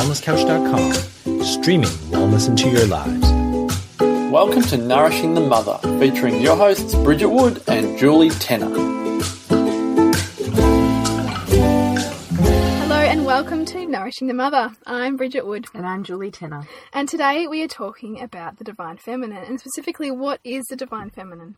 thewellnesscouch.com, streaming wellness into your lives. Welcome to Nourishing the Mother, featuring your hosts Bridget Wood and Julie Tenner. Hello and welcome to Nourishing the Mother. I'm Bridget Wood, And I'm Julie Tenner. and today we are talking about the divine feminine, and specifically what is the divine feminine.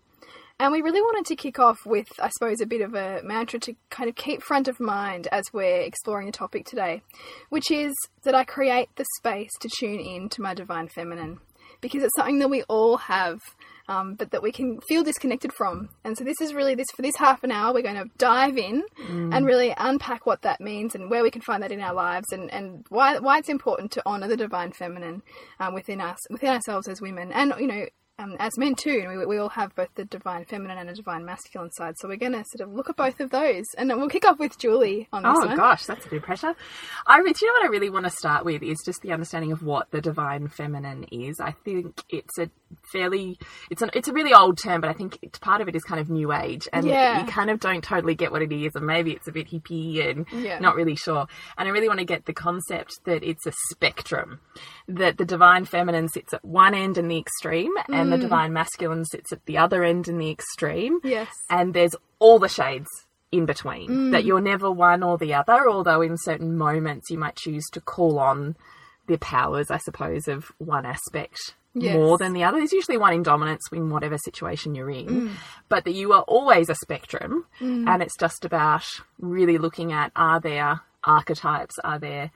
And we really wanted to kick off with, I suppose, a bit of a mantra to kind of keep front of mind as we're exploring the topic today, which is that I create the space to tune in to my divine feminine because it's something that we all have. Um, but that we can feel disconnected from. And so this is really this for this half an hour. We're going to dive in and really unpack what that means and where we can find that in our lives and, and why why it's important to honor the divine feminine um, within us within ourselves as women and you know um, as men too. We, we all have both the divine feminine and a divine masculine side. So we're going to sort of look at both of those and we'll kick off with Julie on this Oh one. gosh, that's a bit of pressure. I, do you know what I really want to start with is just the understanding of what the divine feminine is. I think it's a fairly, it's an, it's a really old term, but I think it's, part of it is kind of new age, and Yeah. you kind of don't totally get what it is, and maybe it's a bit hippie and Yeah. not really sure. And I really want to get the concept that it's a spectrum, that the divine feminine sits at one end in the extreme, and Mm. the divine masculine sits at the other end in the extreme Yes. and there's all the shades in between Mm. that you're never one or the other although in certain moments you might choose to call on the powers i suppose of one aspect Yes. more than the other there's usually one in dominance in whatever situation you're in Mm. but that you are always a spectrum and it's just about really looking at are there archetypes are there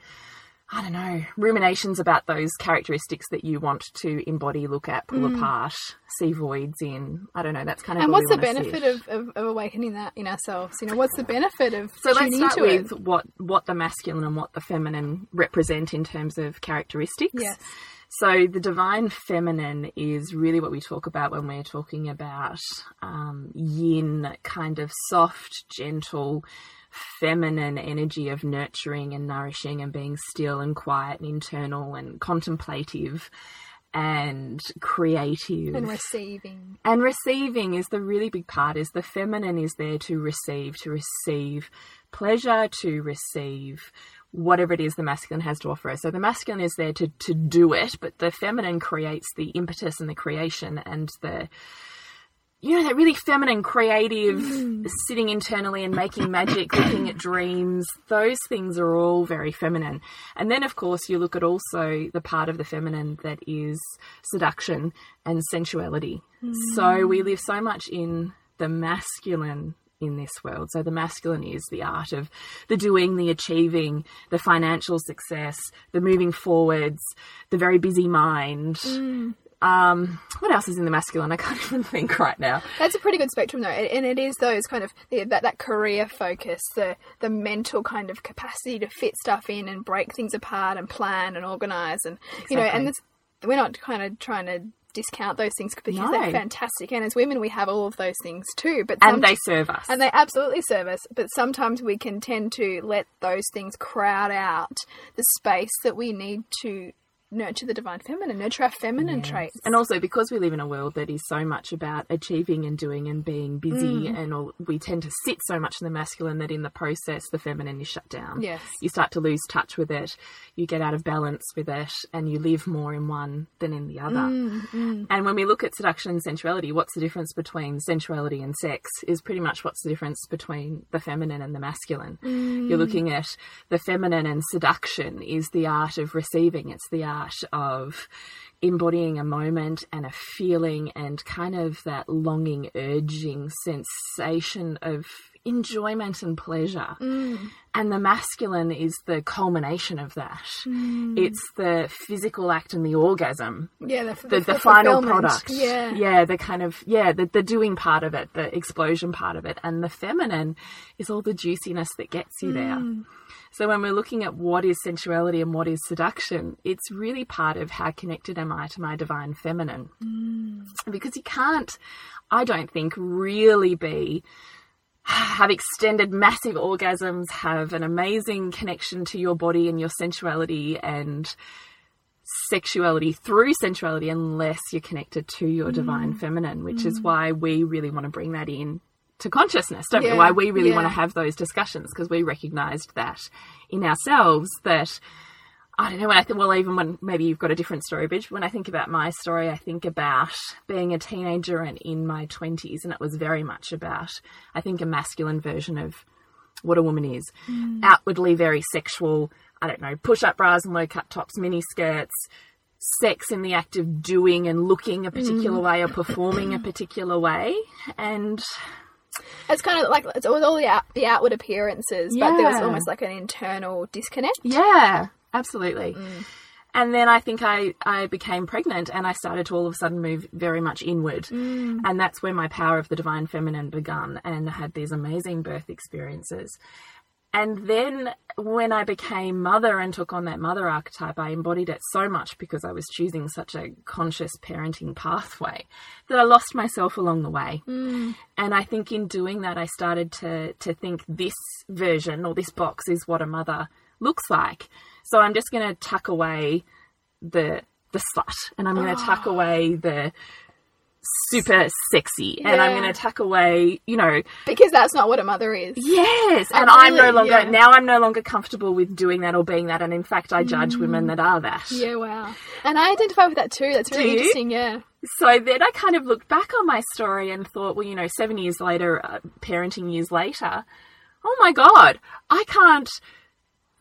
I don't know, ruminations about those characteristics that you want to embody, look at, pull apart, see voids in. I don't know, that's kind of Mm. And what's the benefit of, of, of awakening that in ourselves? You know, what's the benefit of So let's start with it? what what the masculine and what the feminine represent in terms of characteristics. Yes. So the divine feminine is really what we talk about when we're talking about um, yin, kind of soft, gentle, feminine energy of nurturing and nourishing and being still and quiet and internal and contemplative and creative And receiving. and receiving is the really big part is the feminine is there to receive to receive pleasure to receive whatever it is the masculine has to offer us so the masculine is there to to do it but the feminine creates the impetus and the creation and the you know that really feminine creative mm. sitting internally and making magic looking at dreams. Those things are all very feminine. And then of course you look at also the part of the feminine that is seduction and sensuality. So mm. we live so much in the masculine in this world. So the masculine is the art of the doing, the achieving, the financial success, the moving forwards, the very busy mind. Mm. Um, what else is in the masculine? I can't even think right now. That's a pretty good spectrum, though, and it is those kind of that that career focus, the the mental kind of capacity to fit stuff in and break things apart and plan and organize, and you know, and we're not kind of trying to discount those things because No. they're fantastic, and as women we have all of those things too. But And they serve us. and they absolutely serve us, but sometimes we can tend to let those things crowd out the space that we need to nurture the divine feminine, nurture our feminine traits. And also because we live in a world that is so much about achieving and doing and being busy, Mm. and all, we tend to sit so much in the masculine that in the process the feminine is shut down. Yes. You start to lose touch with it, you get out of balance with it, and you live more in one than in the other. Mm, And when we look at seduction and sensuality, what's the difference between sensuality and sex is pretty much what's the difference between the feminine and the masculine. You're looking at the feminine and seduction is the art of receiving, it's the art of embodying a moment and a feeling and kind of that longing, urging sensation of enjoyment and pleasure. Mm. And the masculine is the culmination of that. Mm. It's the physical act and the orgasm Yeah, the, the, the, final product. Yeah. Yeah, the kind of, yeah, the, the doing part of it, the explosion part of it. And the feminine is all the juiciness that gets you there. Mm. So when we're looking at what is sensuality and what is seduction, it's really part of how connected am I to my divine feminine. Because you can't, I don't think, really be have extended massive orgasms, have an amazing connection to your body and your sensuality and sexuality through sensuality unless you're connected to your divine mm. feminine, which is mm. why we really want to bring that in to consciousness, don't Yeah, we? Why we really yeah. want to have those discussions because we recognized that in ourselves that I don't know when I think, well, even when maybe you've got a different story, Bridge, when I think about my story, I think about being a teenager and in my 20s, and it was very much about, I think, a masculine version of what a woman is. Mm. Outwardly very sexual, I don't know, push up bras and low cut tops, mini skirts, sex in the act of doing and looking a particular mm. way or performing a particular way. And It's kind of like it's all all the, out, the outward appearances, but there was almost like an internal disconnect. Yeah, absolutely. Mm. And then I think I, I became pregnant and I started to all of a sudden move very much inward. Mm. And that's where my power of the divine feminine began and I had these amazing birth experiences. And then when I became mother and took on that mother archetype, I embodied it so much because I was choosing such a conscious parenting pathway that I lost myself along the way. Mm. And I think in doing that, I started to to think this version or this box is what a mother looks like. So I'm just going to tuck away the the slut, and I'm going to tuck away the super sexy, and I'm going to tuck away, you know, Because that's not what a mother is. yes. Oh, And I'm no longer Yeah. now. I'm no longer comfortable with doing that or being that, and in fact, I judge women that are that. Mm. Yeah, wow. And I identify with that too. That's really interesting, yeah. So then I kind of looked back on my story and thought, well, you know, seven years later, uh, parenting years later, oh my God, I can't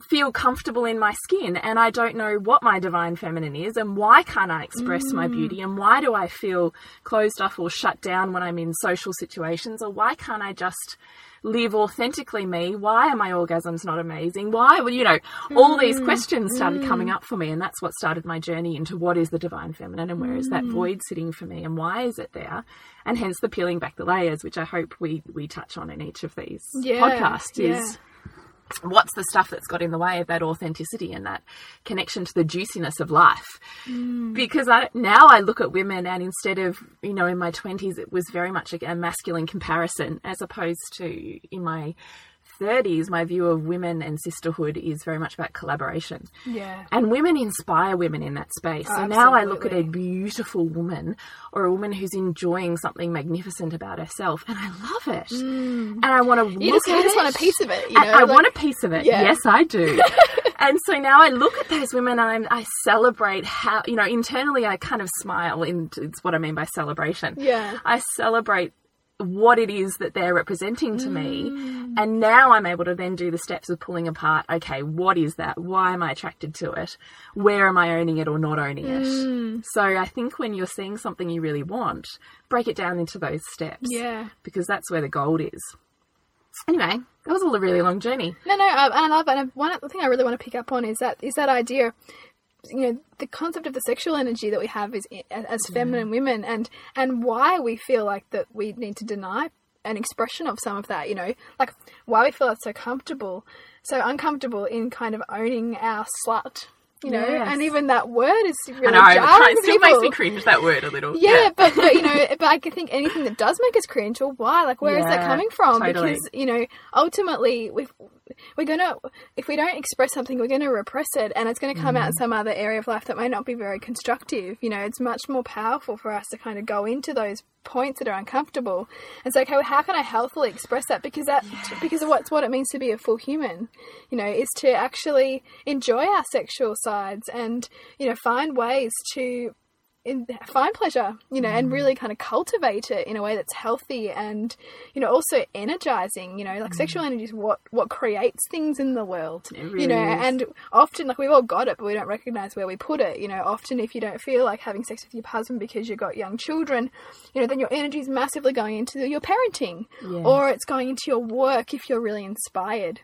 feel comfortable in my skin and I don't know what my divine feminine is and why can't I express my mm. beauty and why do I feel closed off or shut down when I'm in social situations or why can't I just live authentically me? Why are my orgasms not amazing? Why, well, you know, all these mm, questions started mm. coming up for me and that's what started my journey into what is the divine feminine and where is that void sitting for me and why is it there? And hence the peeling back the layers, which I hope we, we touch on in each of these Yeah, podcasts yeah. What's the stuff that's got in the way of that authenticity and that connection to the juiciness of life? Mm. Because I, now I look at women and instead of you know in my 20s it was very much a, a masculine comparison as opposed to in my 30s my view of women and sisterhood is very much about collaboration Yeah. and women inspire women in that space. So now I look at a beautiful woman or a woman who's enjoying something magnificent about herself and I love it. Mm. And I want to You look just, you at just it. want a piece of it, you know? I like- want a piece of it. Yeah. Yes, I do. and so now I look at those women and I'm, I celebrate how, you know, internally I kind of smile. In, it's what I mean by celebration. Yeah. I celebrate what it is that they're representing to me. Mm. And now I'm able to then do the steps of pulling apart okay, what is that? Why am I attracted to it? Where am I owning it or not owning it? Mm. So I think when you're seeing something you really want, break it down into those steps. Yeah. Because that's where the gold is. Anyway, that was all a really long journey. No, no, I, I love it. And one the thing I really want to pick up on is that is that idea. You know, the concept of the sexual energy that we have is as feminine women, and and why we feel like that we need to deny an expression of some of that. You know, like why we feel it's so comfortable, so uncomfortable in kind of owning our slut. You know, Yes. and even that word is really I know, jarring it still makes me cringe that word a little. Yeah, but, but you know, but I think anything that does make us cringe, or why? Like, where is that coming from? totally. Because you know, ultimately, we we're gonna if we don't express something, we're gonna repress it, and it's gonna come out in Mm. some other area of life that may not be very constructive. You know, it's much more powerful for us to kind of go into those points that are uncomfortable and say, okay, well, how can I healthily express that? Because that because of what's what it means to be a full human. You know, is to actually enjoy our sexual sides and you know find ways to find pleasure, you know, Mm. and really kind of cultivate it in a way that's healthy and, you know, also energizing. You know, like sexual energy is what what creates things in the world. Mm. Really you know, is. and often like we've all got it, but we don't recognize where we put it. You know, often if you don't feel like having sex with your husband because you've got young children, you know, then your energy is massively going into your parenting, Yes. or it's going into your work if you're really inspired.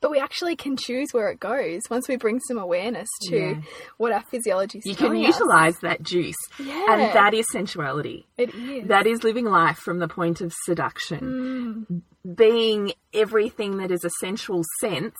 But we actually can choose where it goes once we bring some awareness to Yeah. what our physiology is. You can telling us. utilize that juice. Yeah. And that is sensuality. It is. That is living life from the point of seduction. Mm. Being everything that is a sensual sense,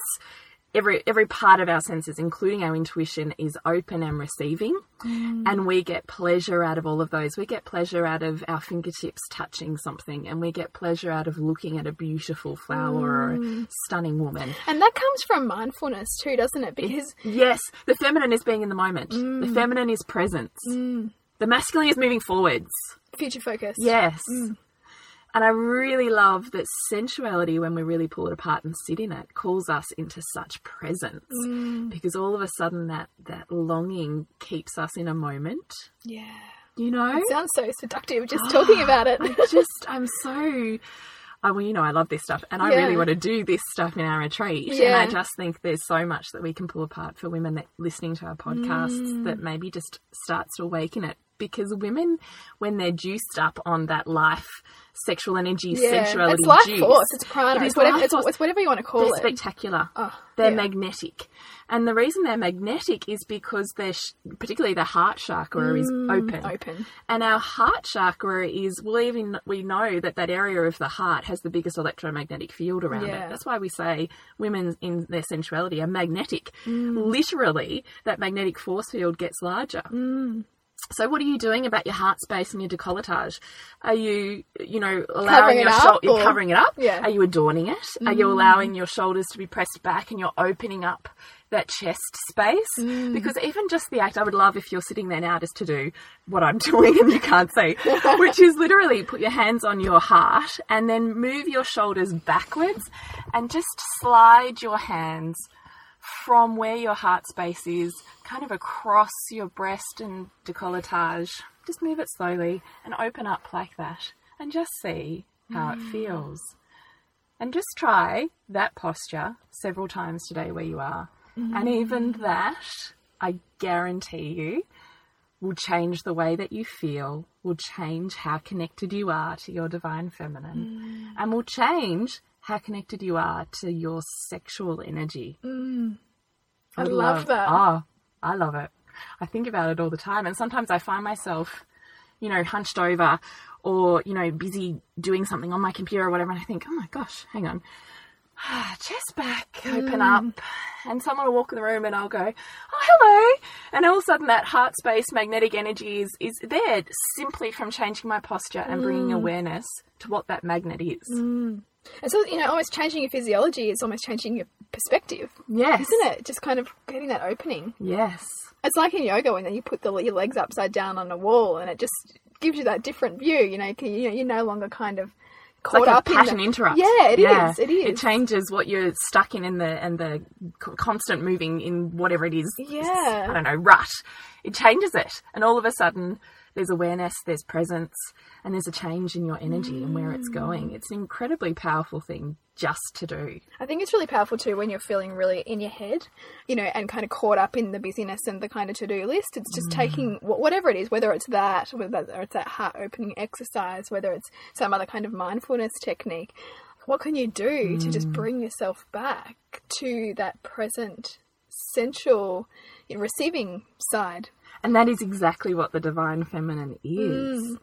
every every part of our senses, including our intuition, is open and receiving. Mm. And we get pleasure out of all of those. We get pleasure out of our fingertips touching something, and we get pleasure out of looking at a beautiful flower or Mm. a stunning woman. And that comes from mindfulness too, doesn't it? Because Yes, the feminine is being in the moment. Mm. The feminine is presence. The masculine is moving forwards. future focus. Yes. And I really love that sensuality, when we really pull it apart and sit in it, calls us into such presence because all of a sudden that, that longing keeps us in a moment, Yeah. you know? It sounds so seductive just talking about it. I just, I'm so. I well, you know, I love this stuff, and I Yeah. really want to do this stuff in our retreat. And I just think there's so much that we can pull apart for women that listening to our podcasts Mm. that maybe just starts to awaken it. Because women, when they're juiced up on that life, sexual energy, yeah. sensuality, It's life juice, force. It's prana. It It's whatever, it's, force. it's whatever you want to call they're it. spectacular. Oh, they're yeah. magnetic. And the reason they're magnetic is because they're, sh- particularly the heart chakra is open. Mm, Open. And our heart chakra is, well, even we know that that area of the heart has the biggest electromagnetic field around Yeah. it. That's why we say women in their sensuality are magnetic. Mm. Literally, that magnetic force field gets larger. Mm. So, what are you doing about your heart space and your decolletage? Are you, you know, Covering allowing it your up, shoulders, or- covering it up? Yeah. Mm. Are you adorning it? Are you allowing your shoulders to be pressed back and you're opening up that chest space? Mm. Because even just the act, I would love if you're sitting there now just to do what I'm doing and you can't see, which is literally put your hands on your heart and then move your shoulders backwards and just slide your hands from where your heart space is, kind of across your breast and decolletage. Just move it slowly and open up like that and just see how it mm. feels. And just try that posture several times today where you are. And mm-hmm. even that, I guarantee you, will change the way that you feel, will change how connected you are to your divine feminine, mm. and will change how connected you are to your sexual energy. Mm. I love that. Oh, I love it. I think about it all the time, and sometimes I find myself, you know, hunched over or you know, busy doing something on my computer or whatever, and I think, oh my gosh, hang on. Ah, chest back, open up, mm. and someone will walk in the room, and I'll go, "Oh, hello!" And all of a sudden, that heart space magnetic energy is is there simply from changing my posture and bringing mm. awareness to what that magnet is. And so, you know, almost changing your physiology is almost changing your perspective, Yes, isn't it? Just kind of getting that opening. Yes, It's like in yoga when you put the, your legs upside down on a wall and it just gives you that different view. You know, you, you know, you're no longer kind of caught like a up in pattern the, interrupt. Yeah, it is. yeah. It is. It changes what you're stuck in and the and the constant moving in whatever it is. Yeah. I don't know rut. It changes it, and all of a sudden there's awareness, there's presence, and there's a change in your energy and where it's going. It's an incredibly powerful thing just to do. I think it's really powerful too when you're feeling really in your head, you know, and kind of caught up in the busyness and the kind of to do list. It's just mm. taking whatever it is, whether it's that, whether it's that heart opening exercise, whether it's some other kind of mindfulness technique. What can you do to just mm. bring yourself back to that present, sensual, you know, receiving side? And that is exactly what the divine feminine is. Mm.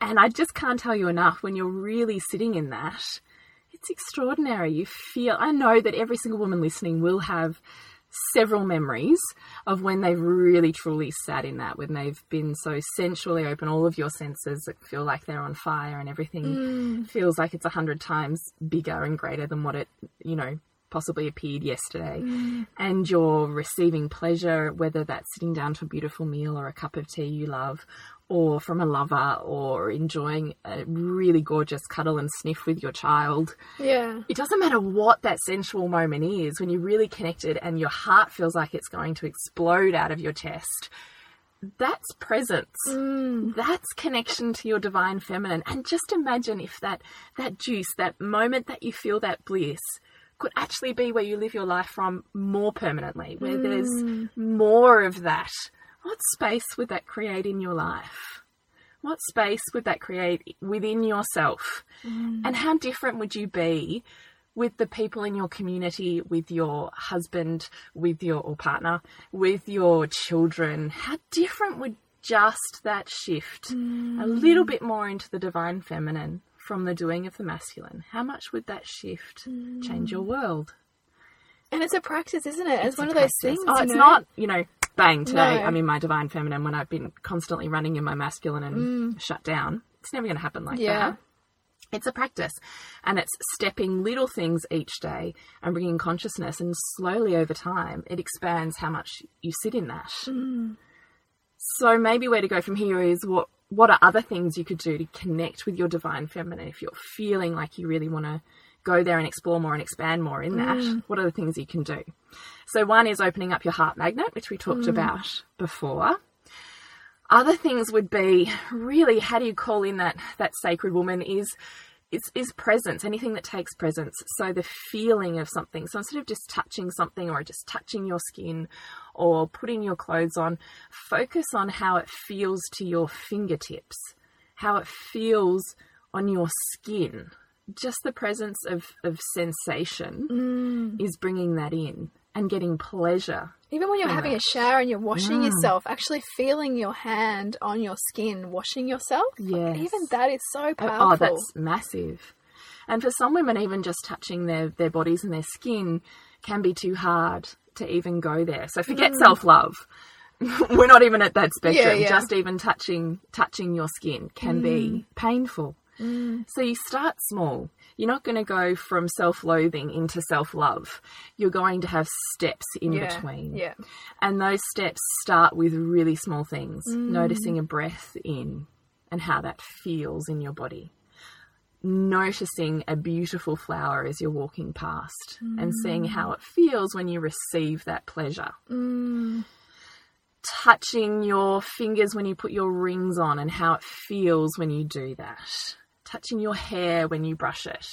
And I just can't tell you enough when you're really sitting in that. It's extraordinary. You feel, I know that every single woman listening will have several memories of when they've really truly sat in that, when they've been so sensually open, all of your senses feel like they're on fire and everything mm. feels like it's a hundred times bigger and greater than what it, you know, possibly appeared yesterday. Mm. And you're receiving pleasure, whether that's sitting down to a beautiful meal or a cup of tea you love, or from a lover, or enjoying a really gorgeous cuddle and sniff with your child. Yeah. It doesn't matter what that sensual moment is, when you're really connected and your heart feels like it's going to explode out of your chest. That's presence. Mm. That's connection to your divine feminine. And just imagine if that that juice, that moment that you feel that bliss, could actually be where you live your life from more permanently, where there's mm. more of that. What space would that create in your life? What space would that create within yourself? Mm. And how different would you be with the people in your community, with your husband, with your or partner, with your children? How different would just that shift a mm. little bit more into the divine feminine from the doing of the masculine? How much would that shift change your world? And it's a practice, isn't it? It's, It's one of those things. Oh, it's know? not, you know, bang, today No. I'm in my divine feminine when I've been constantly running in my masculine and shut down. It's never going to happen like Mm. Yeah. that. It's a practice and it's stepping little things each day and bringing consciousness and slowly over time it expands how much you sit in that. Mm. So maybe where to go from here is what what are other things you could do to connect with your divine feminine if you're feeling like you really want to go there and explore more and expand more in that? Mm. What are the things you can do? So, one is opening up your heart magnet, which we talked mm. about before. Other things would be really how do you call in that that sacred woman is is, is presence, anything that takes presence. So the feeling of something. So instead of just touching something or just touching your skin or putting your clothes on, focus on how it feels to your fingertips, how it feels on your skin. Just the presence of, of sensation mm. is bringing that in and getting pleasure. Even when you're having a shower and you're washing yourself, actually feeling your hand on your skin, washing yourself. Yes. Even that is so Oh, powerful. Oh, that's massive. And for some women, even just touching their, their bodies and their skin can be too hard to even go there. So forget self love. We're not even at that spectrum. Mm. Yeah, yeah. Just even touching touching your skin can be painful. So you start small. You're not going to go from self loathing into self love. You're going to have steps in yeah. between. Yeah. And those steps start with really small things, Mm. noticing a breath in and how that feels in your body. Noticing a beautiful flower as you're walking past and seeing how it feels when you receive that pleasure. Touching your fingers when you put your rings on and how it feels when you do that. Touching your hair when you brush it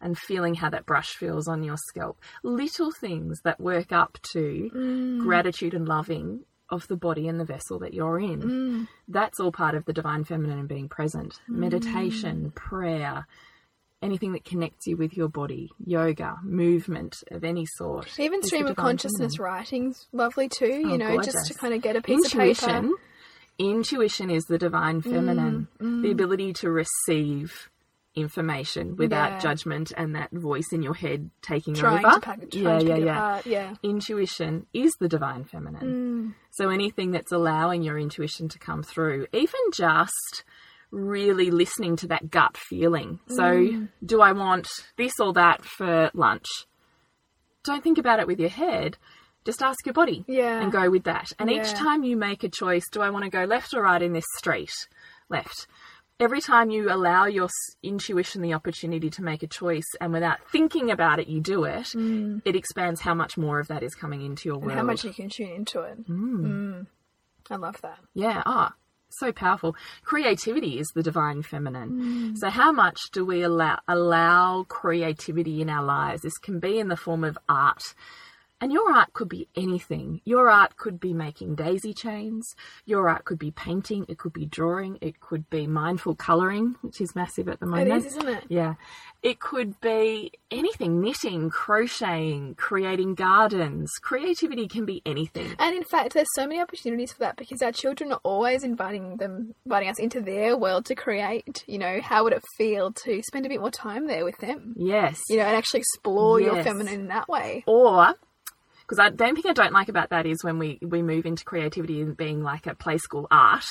and feeling how that brush feels on your scalp. Little things that work up to mm. gratitude and loving of the body and the vessel that you're in. Mm. That's all part of the divine feminine and being present. Mm. Meditation, prayer, anything that connects you with your body, yoga, movement of any sort. Even stream of consciousness writing's lovely too, you Oh, know, just to kind of get a piece of paper. Intuition is the divine mm, feminine. Mm. the ability to receive information without Yeah. judgment and that voice in your head taking Trying over. to pack trying yeah to yeah yeah. Yeah. intuition is the divine feminine. Mm. So anything that's allowing your intuition to come through even just really listening to that gut feeling. So do i want this or that for lunch? Don't think about it with your head just ask your body Yeah. and go with that. And each time you make a choice do i want to go left or right in this street left? Every time you allow your intuition the opportunity to make a choice and without thinking about it you do it it expands how much more of that is coming into your And world. how much you can tune into it. Mm. I love that. yeah. Ah so powerful. Creativity is the divine feminine. So how much do we allow allow creativity in our lives? This can be in the form of art and your art could be anything. Your art could be making daisy chains. Your art could be painting. It could be drawing. It could be mindful colouring, which is massive at the moment. is, isn't it? Yeah. It could be anything knitting, crocheting, creating gardens. Creativity can be anything. And in fact, there's so many opportunities for that because our children are always inviting them, inviting us into their world to create. You know, how would it feel to spend a bit more time there with them? Yes. You know, and actually explore your feminine in that way. or because I don't think I don't like about that is when we we move into creativity and being like a play school art,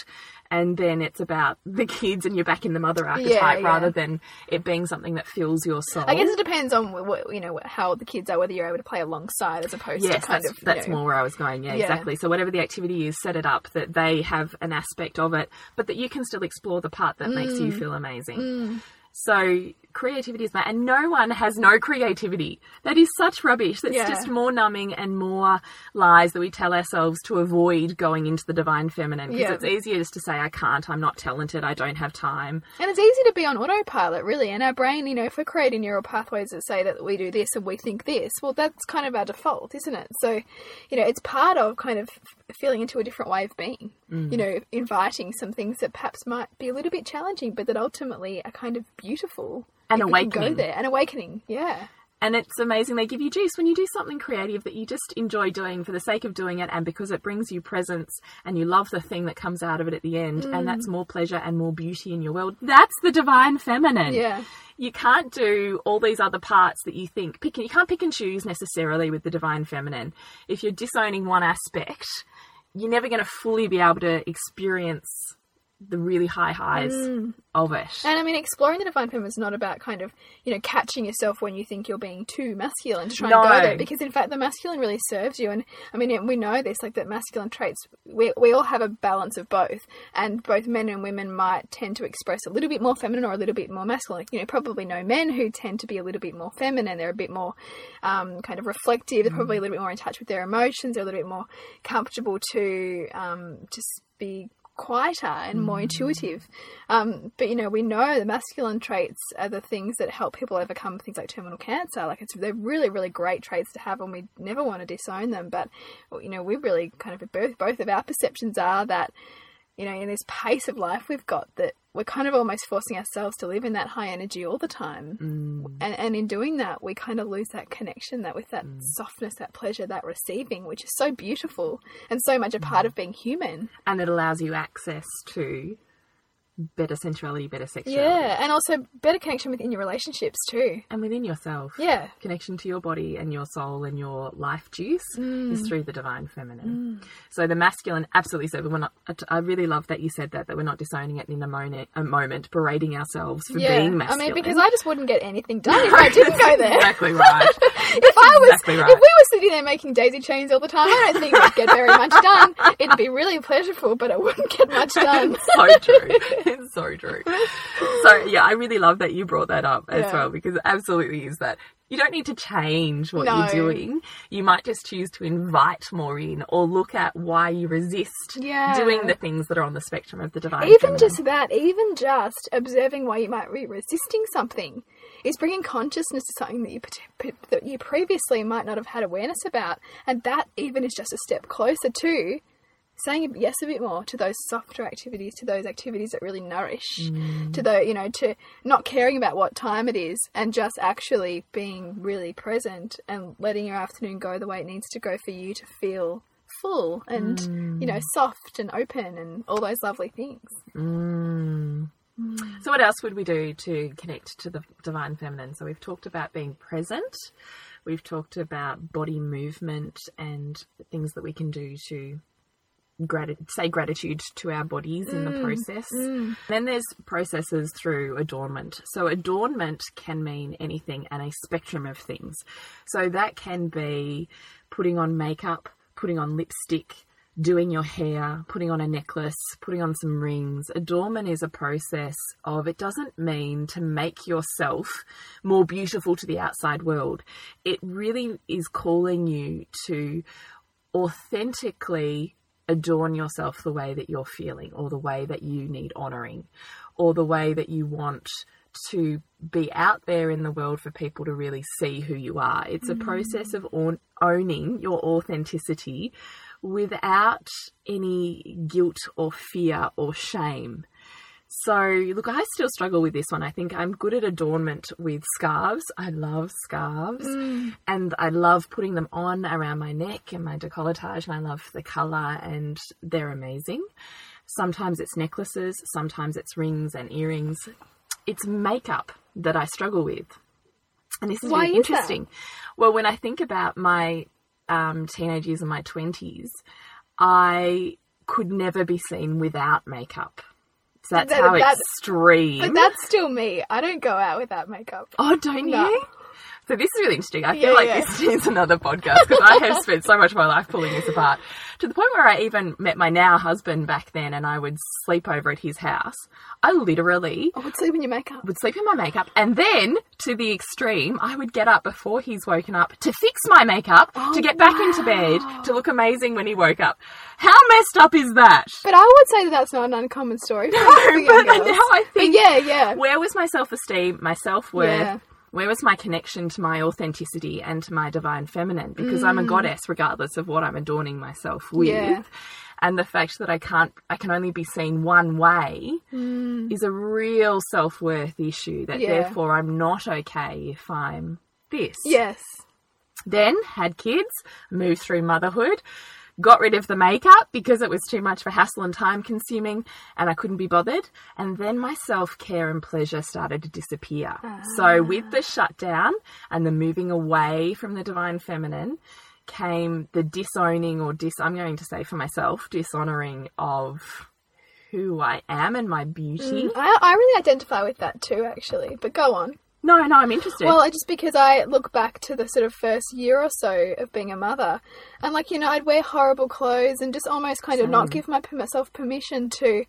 and then it's about the kids and you're back in the mother archetype yeah. rather than it being something that fills your soul. I guess it depends on what, you know how the kids are, whether you're able to play alongside as opposed Yes, to kind that's, of that's know, more where I was going. Yeah, Yeah. exactly. So whatever the activity is, set it up that they have an aspect of it, but that you can still explore the part that makes Mm. you feel amazing. So creativity is that, and no one has no creativity. That is such rubbish. That's Yeah. just more numbing and more lies that we tell ourselves to avoid going into the divine feminine. Because Yeah. it's easier just to say, I can't, I'm not talented, I don't have time. And it's easy to be on autopilot, really. And our brain, you know, if we're creating neural pathways that say that we do this and we think this, well, that's kind of our default, isn't it? So, you know, it's part of kind of feeling into a different way of being. Mm. You know, inviting some things that perhaps might be a little bit challenging, but that ultimately are kind of beautiful. An if we can awakening. Go there, an awakening. Yeah. And it's amazing they give you juice when you do something creative that you just enjoy doing for the sake of doing it and because it brings you presence and you love the thing that comes out of it at the end and Mm. that's more pleasure and more beauty in your world. That's the divine feminine. Yeah. You can't do all these other parts that you think pick you can't pick and choose necessarily with the divine feminine. If you're disowning one aspect, you're never going to fully be able to experience the really high highs of it. And I mean, exploring the divine feminine is not about kind of, you know, catching yourself when you think you're being too masculine to try and No. go there. Because in fact, the masculine really serves you. And I mean, we know this, like that masculine traits, we, we all have a balance of both. And both men and women might tend to express a little bit more feminine or a little bit more masculine. You know, probably know men who tend to be a little bit more feminine. They're a bit more um, kind of reflective. They're probably a little bit more in touch with their emotions. They're a little bit more comfortable to um, just be quieter and more intuitive. Um, but you know, we know the masculine traits are the things that help people overcome things like terminal cancer. Like it's they're really, really great traits to have, and we never want to disown them. But you know, we really kind of both both of our perceptions are that you know, in this pace of life we've got, that we're kind of almost forcing ourselves to live in that high energy all the time. Mm. And, and in doing that, we kind of lose that connection, that with that mm. softness, that pleasure, that receiving, which is so beautiful and so much a part mm. of being human. and it allows you access to better sensuality, better sexuality. Yeah, and also better connection within your relationships too. And within yourself. Yeah. Connection to your body and your soul and your life juice Mm. is through the divine feminine. So the masculine, absolutely so. We're not, I really love that you said that, that we're not disowning it in a moment, a moment berating ourselves for yeah, being masculine. I mean, because I just wouldn't get anything done if I didn't go there. exactly right. if I was, exactly right. if we were sitting there making daisy chains all the time, I don't think we'd get very much done. It'd be really pleasurable, but I wouldn't get much done. so true. It's so true. So yeah, I really love that you brought that up as Yeah. well because it absolutely is that. You don't need to change what No. you're doing. You might just choose to invite more in or look at why you resist Yeah. doing the things that are on the spectrum of the divine. even feminine. just that, even just observing why you might be resisting something, is bringing consciousness to something that you that you previously might not have had awareness about, and that even is just a step closer to saying yes a bit more to those softer activities, to those activities that really nourish, to mm. the you know to not caring about what time it is, and just actually being really present and letting your afternoon go the way it needs to go for you to feel full and you know mm. soft and open and all those lovely things. Mm. So, what else would we do to connect to the divine feminine? So, we've talked about being present, we've talked about body movement and things that we can do to grati- say gratitude to our bodies in the mm, process. Mm. Then there's processes through adornment. So, adornment can mean anything and a spectrum of things. So, that can be putting on makeup, putting on lipstick, doing your hair, putting on a necklace, putting on some rings. Adornment is a process of, it doesn't mean to make yourself more beautiful to the outside world. It really is calling you to authentically adorn yourself the way that you're feeling or the way that you need honoring or the way that you want to be out there in the world for people to really see who you are. It's a mm. process of own, owning your authenticity without any guilt or fear or shame. So, look, I still struggle with this one. I think I'm good at adornment with scarves. I love scarves and I love putting them on around my neck and my decolletage, and I love the colour, and they're amazing. Sometimes it's necklaces, sometimes it's rings and earrings. It's makeup that I struggle with. And this is Why really is that? interesting. Well, when I think about my um, teenage years and my 20s, I could never be seen without makeup. So that's That- how that- extreme. But that's still me. I don't go out without makeup. Oh, don't No. you? So this is really interesting. I Yeah, feel like yeah. this needs another podcast because I have spent so much of my life pulling this apart to the point where I even met my now husband back then, and I would sleep over at his house. I literally I would sleep in your makeup. would sleep in my makeup, and then to the extreme, I would get up before he's woken up to fix my makeup to oh, get back into bed to look amazing when he woke up. How messed up is that? But I would say that that's not an uncommon story. No, but now I But think yeah, yeah. where was my self esteem, my self worth? Yeah. Where was my connection to my authenticity and to my divine feminine? Because I'm a goddess, regardless of what I'm adorning myself with. Mm. Yeah. And the fact that I can't, I can only be seen one way is a real self worth issue. That Mm. Yeah. therefore I'm not okay if I'm this. Yes. Then had kids, moved through motherhood, got rid of the makeup because it was too much for hassle and time consuming and I couldn't be bothered. And then my self care and pleasure started to disappear. So ah. with the shutdown and the moving away from the divine feminine came the disowning or dis I'm going to say for myself, dishonoring of who I am and my beauty. Mm, I, I really identify with that too, actually. But go on. No, no, I'm interested. Well, just because I look back to the sort of first year or so of being a mother, and like you know, I'd wear horrible clothes and just almost kind of not give my, myself permission to,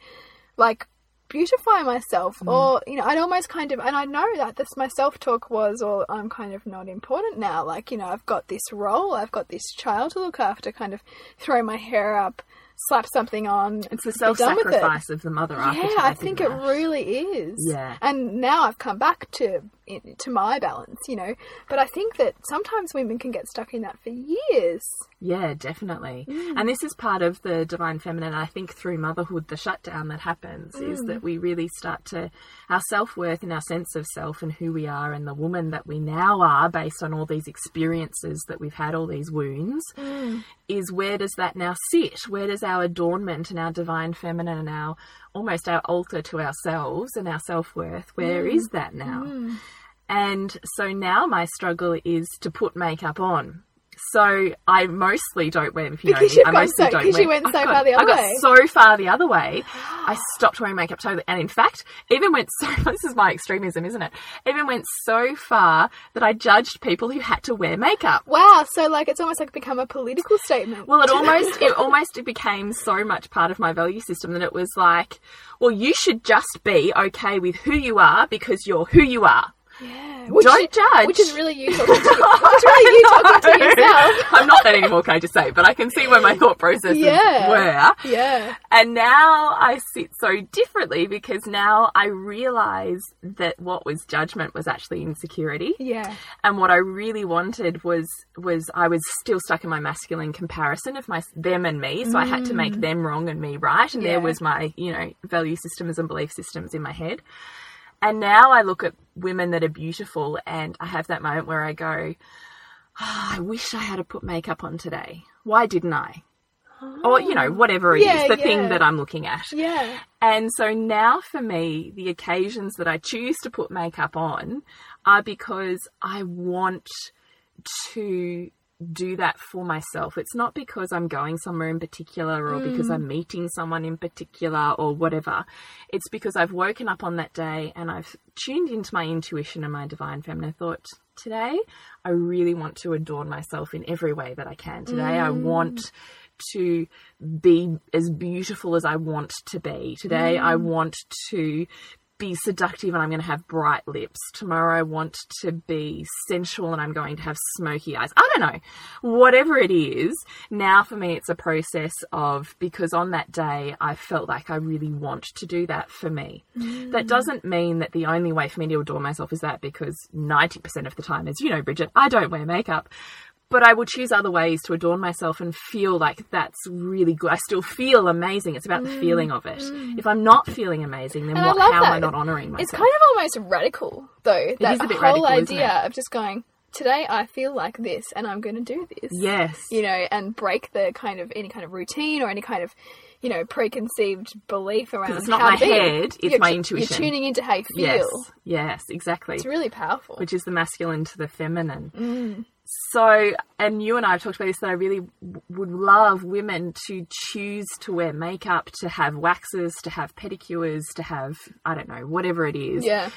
like, beautify myself, mm. or you know, I'd almost kind of, and I know that this my self talk was, or I'm kind of not important now. Like you know, I've got this role, I've got this child to look after, kind of throw my hair up, slap something on, it's the be done with it. self-sacrifice of the mother Yeah, archetype. I think it really is. Yeah. And now I've come back to to my balance, you know. But I think that sometimes women can get stuck in that for years. Yeah, definitely. Mm. And this is part of the divine feminine. I think through motherhood, the shutdown that happens is Mm. that we really start to, our self worth and our sense of self and who we are and the woman that we now are based on all these experiences that we've had, all these wounds, Mm. Is where does that now sit? Where does our adornment and our divine feminine and our almost our altar to ourselves and our self worth, where Mm. is that now? And so now my struggle is to put makeup on. So I mostly don't wear. If you know Because I mostly so- don't wear. you went so got- far the other I other got way. so far the other way. I stopped wearing makeup totally, and in fact, even went so. This is my extremism, isn't it? Even went so far that I judged people who had to wear makeup. Wow, so like it's almost like become a political statement. Well, it almost it almost became so much part of my value system that it was like, well, you should just be okay with who you are because you're who you are. Yeah. Which, don't judge. Which is really you talking to you. Really you talking to yourself. I'm not that anymore, can I just say? But I can see where my thought processes Yeah. were. Yeah. And now I sit so differently because now I realize that what was judgment was actually insecurity. Yeah. And what I really wanted was was I was still stuck in my masculine comparison of my them and me, so I had to make them wrong and me right, and Mm. Yeah. there was my you know value systems and belief systems in my head. And now I look at women that are beautiful, and I have that moment where I go, "Ah, I wish I had to put makeup on today. Why didn't I? Or you know whatever it is, Yeah, the yeah. thing that I'm looking at. Yeah. And so now for me, the occasions that I choose to put makeup on are because I want to do that for myself. It's not because I'm going somewhere in particular or because mm. I'm meeting someone in particular or whatever. It's because I've woken up on that day and I've tuned into my intuition and my divine feminine thought. Today, I really want to adorn myself in every way that I can. Today, I want mm. to be as beautiful as I want to be. Today, I mm. want to be seductive and I'm going to have bright lips. Tomorrow, I want to be sensual and I'm going to have smoky eyes. I don't know. Whatever it is, now for me, it's a process of because on that day, I felt like I really want to do that for me. That mm. doesn't mean that the only way for me to adore myself is that because 90% of the time, as you know, Bridget, I don't wear makeup but I will choose other ways to adorn myself and feel like that's really good. I still feel amazing. It's about the feeling of it. If I'm not feeling amazing, then Mm. I what, how am I that. not honoring myself? It's kind of almost radical, though. That is a bit whole radical, idea of just going, today I feel like this and I'm going to do this. yes. You know, and break the kind of any kind of routine or any kind of, you know, preconceived belief around it's not my be. head, it's You're my tu- intuition. You're tuning into how you feel. yes. Yes, exactly. It's really powerful. Which is the masculine to the feminine. Mm. So, and you and I have talked about this that I really w- would love women to choose to wear makeup, to have waxes, to have pedicures, to have, I don't know, whatever it is. yeah.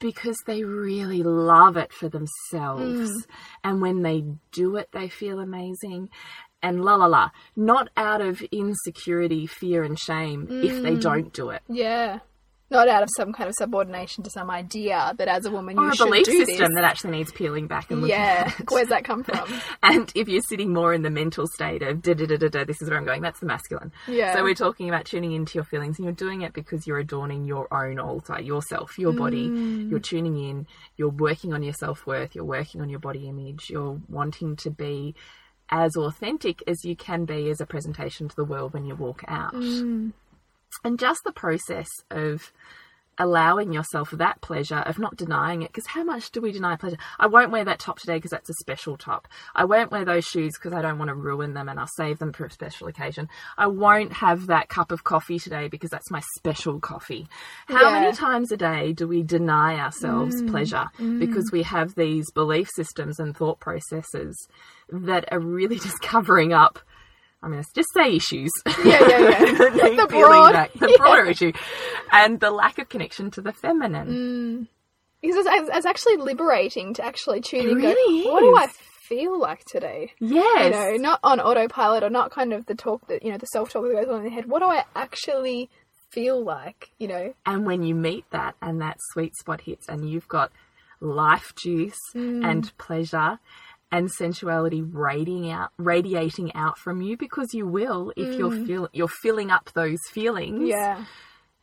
because they really love it for themselves. Mm. And when they do it, they feel amazing. And la la la. Not out of insecurity, fear, and shame if they Mm. don't do it. Yeah. Not out of some kind of subordination to some idea that as a woman Or you a should belief do system this. that actually needs peeling back and looking yeah. at. Where's that come from? And if you're sitting more in the mental state of da da da da da, this is where I'm going, that's the masculine. Yeah. So we're talking about tuning into your feelings and you're doing it because you're adorning your own altar, yourself, your body. Mm. You're tuning in, you're working on your self worth, you're working on your body image, you're wanting to be as authentic as you can be as a presentation to the world when you walk out. Mm. And just the process of allowing yourself that pleasure of not denying it because how much do we deny pleasure? I won't wear that top today because that's a special top. I won't wear those shoes because i don't want to ruin them and i'll save them for a special occasion. I won't have that cup of coffee today because that's my special coffee. How Yeah. many times a day do we deny ourselves mm. pleasure mm. because we have these belief systems and thought processes that are really just covering up I'm going to just say issues. Yeah, yeah, yeah. The broad- the broader issue, and the lack of connection to the feminine. Mm. Because it's, it's actually liberating to actually tune It in and go, really what do. I feel like today? Yes, You know, not on autopilot or not kind of the talk that, you know, the self talk that goes on in the head. What do I actually feel like, you know? and when you meet that and that sweet spot hits, and you've got life juice mm. and pleasure. And sensuality radiating out, radiating out from you because you will if you're mm. feel you're filling up those feelings. Yeah.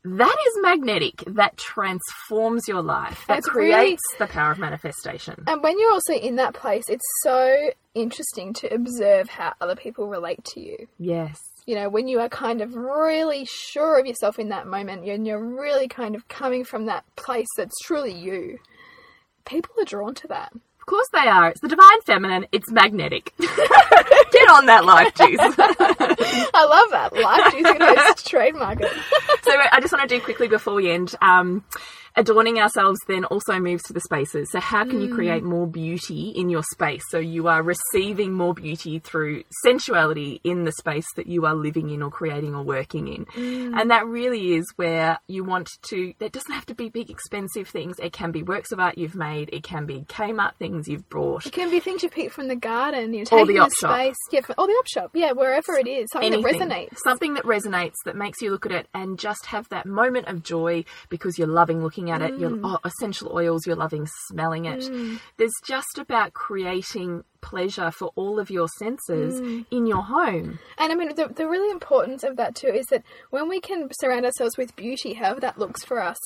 That is magnetic. That transforms your life. That It's really- creates the power of manifestation. And when you're also in that place, it's so interesting to observe how other people relate to you. Yes. You know, when you are kind of really sure of yourself in that moment and you're really kind of coming from that place that's truly you, people are drawn to that. Of course they are. It's the divine feminine. It's magnetic. Get on that life juice. I love that. Life juice going to trademark it. so I just want to do quickly before we end. Um, adorning ourselves then also moves to the spaces. So how can you mm. create more beauty in your space? So you are receiving more beauty through sensuality in the space that you are living in or creating or working in. Mm. And that really is where you want to, that doesn't have to be big expensive things. It can be works of art you've made. It can be Kmart things you've brought. It can be things you pick from the garden, you know, Or the the, op shop. space. Yeah, for, or the op shop. Yeah, wherever it is. Something anything. that resonates. Something that resonates that makes you look at it and just have that moment of joy because you're loving looking at it. You're Mm. oh, essential oils, you're loving smelling it. There's just about creating pleasure for all of your senses Mm. in your home. And I mean, the, the really importance of that too is that when we can surround ourselves with beauty, however that looks for us,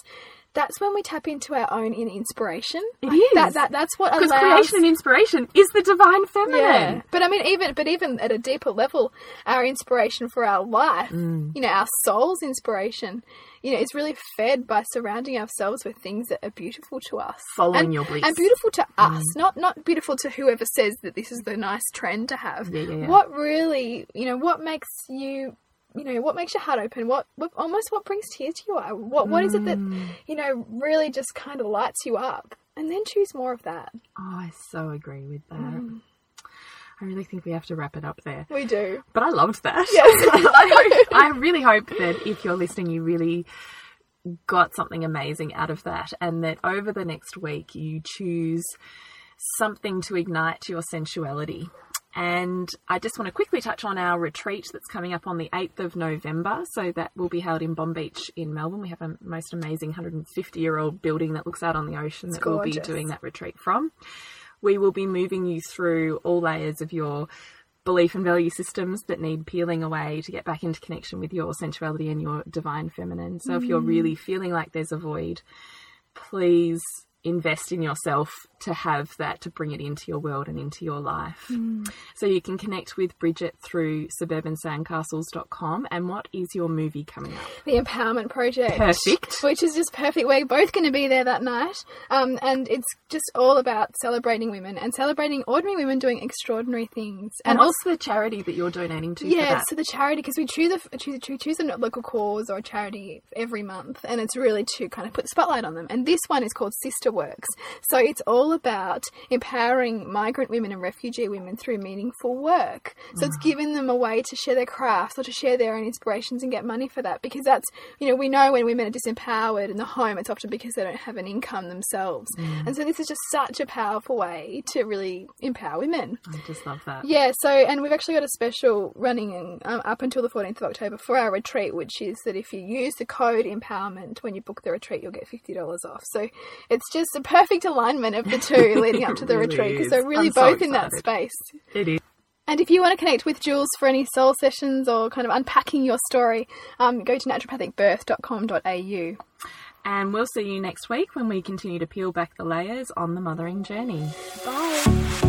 that's when we tap into our own inner inspiration. It Like, is. That, that, that's what Because creation and inspiration is the divine feminine. Yeah, but I mean, even but even at a deeper level, our inspiration for our life, Mm. you know, our soul's inspiration, you know, is really fed by surrounding ourselves with things that are beautiful to us, Following and, your bliss. and beautiful to Mm. us, not not beautiful to whoever says that this is the nice trend to have. Yeah, yeah, yeah. What really, you know, what makes you. You know what makes your heart open? What, what almost what brings tears to your eye? What what is it that Mm. you know really just kind of lights you up? And then choose more of that. Oh, I so agree with that. Mm. I really think we have to wrap it up there. We do. But I loved that. Yes. I, hope, I really hope that if you're listening, you really got something amazing out of that, and that over the next week, you choose something to ignite your sensuality. And I just want to quickly touch on our retreat that's coming up on the 8th of November. So that will be held in Bonbeach in Melbourne. We have a most amazing 150 year old building that looks out on the ocean that we'll be doing that retreat from. We will be moving you through all layers of your belief and value systems that need peeling away to get back into connection with your sensuality and your divine feminine. So if you're mm. really feeling like there's a void, please invest in yourself to have that to bring it into your world and into your life. So you can connect with Bridget through suburbansandcastles.com. And what is your movie coming up? the Empowerment Project. Perfect. Which is just perfect. We're both going to be there that night. Um, and it's just all about celebrating women and celebrating ordinary women doing extraordinary things. And, also, the charity that you're donating to yeah, so the charity, because we choose a, choose, we choose a local cause or a charity every month, and it's really to kind of put the spotlight on them. And this one is called Sister Works. So it's all about empowering migrant women and refugee women through meaningful work. So it's giving them a way to share their crafts or to share their own inspirations and get money for that. Because that's, you know, we know when women are disempowered in the home, it's often because they don't have an income themselves. And so this is just such a powerful way to really empower women. I just love that. Yeah, so and we've actually got a special running um, up until the 14th of October for our retreat, which is that if you use the code empowerment when you book the retreat, you'll get $50 off. So it's just a perfect alignment of the two leading up to the really retreat because they're really I'm so both in that space. It is. And if you want to connect with Jules for any soul sessions or kind of unpacking your story, um, go to naturopathicbirth.com.au. And we'll see you next week when we continue to peel back the layers on the mothering journey. Bye.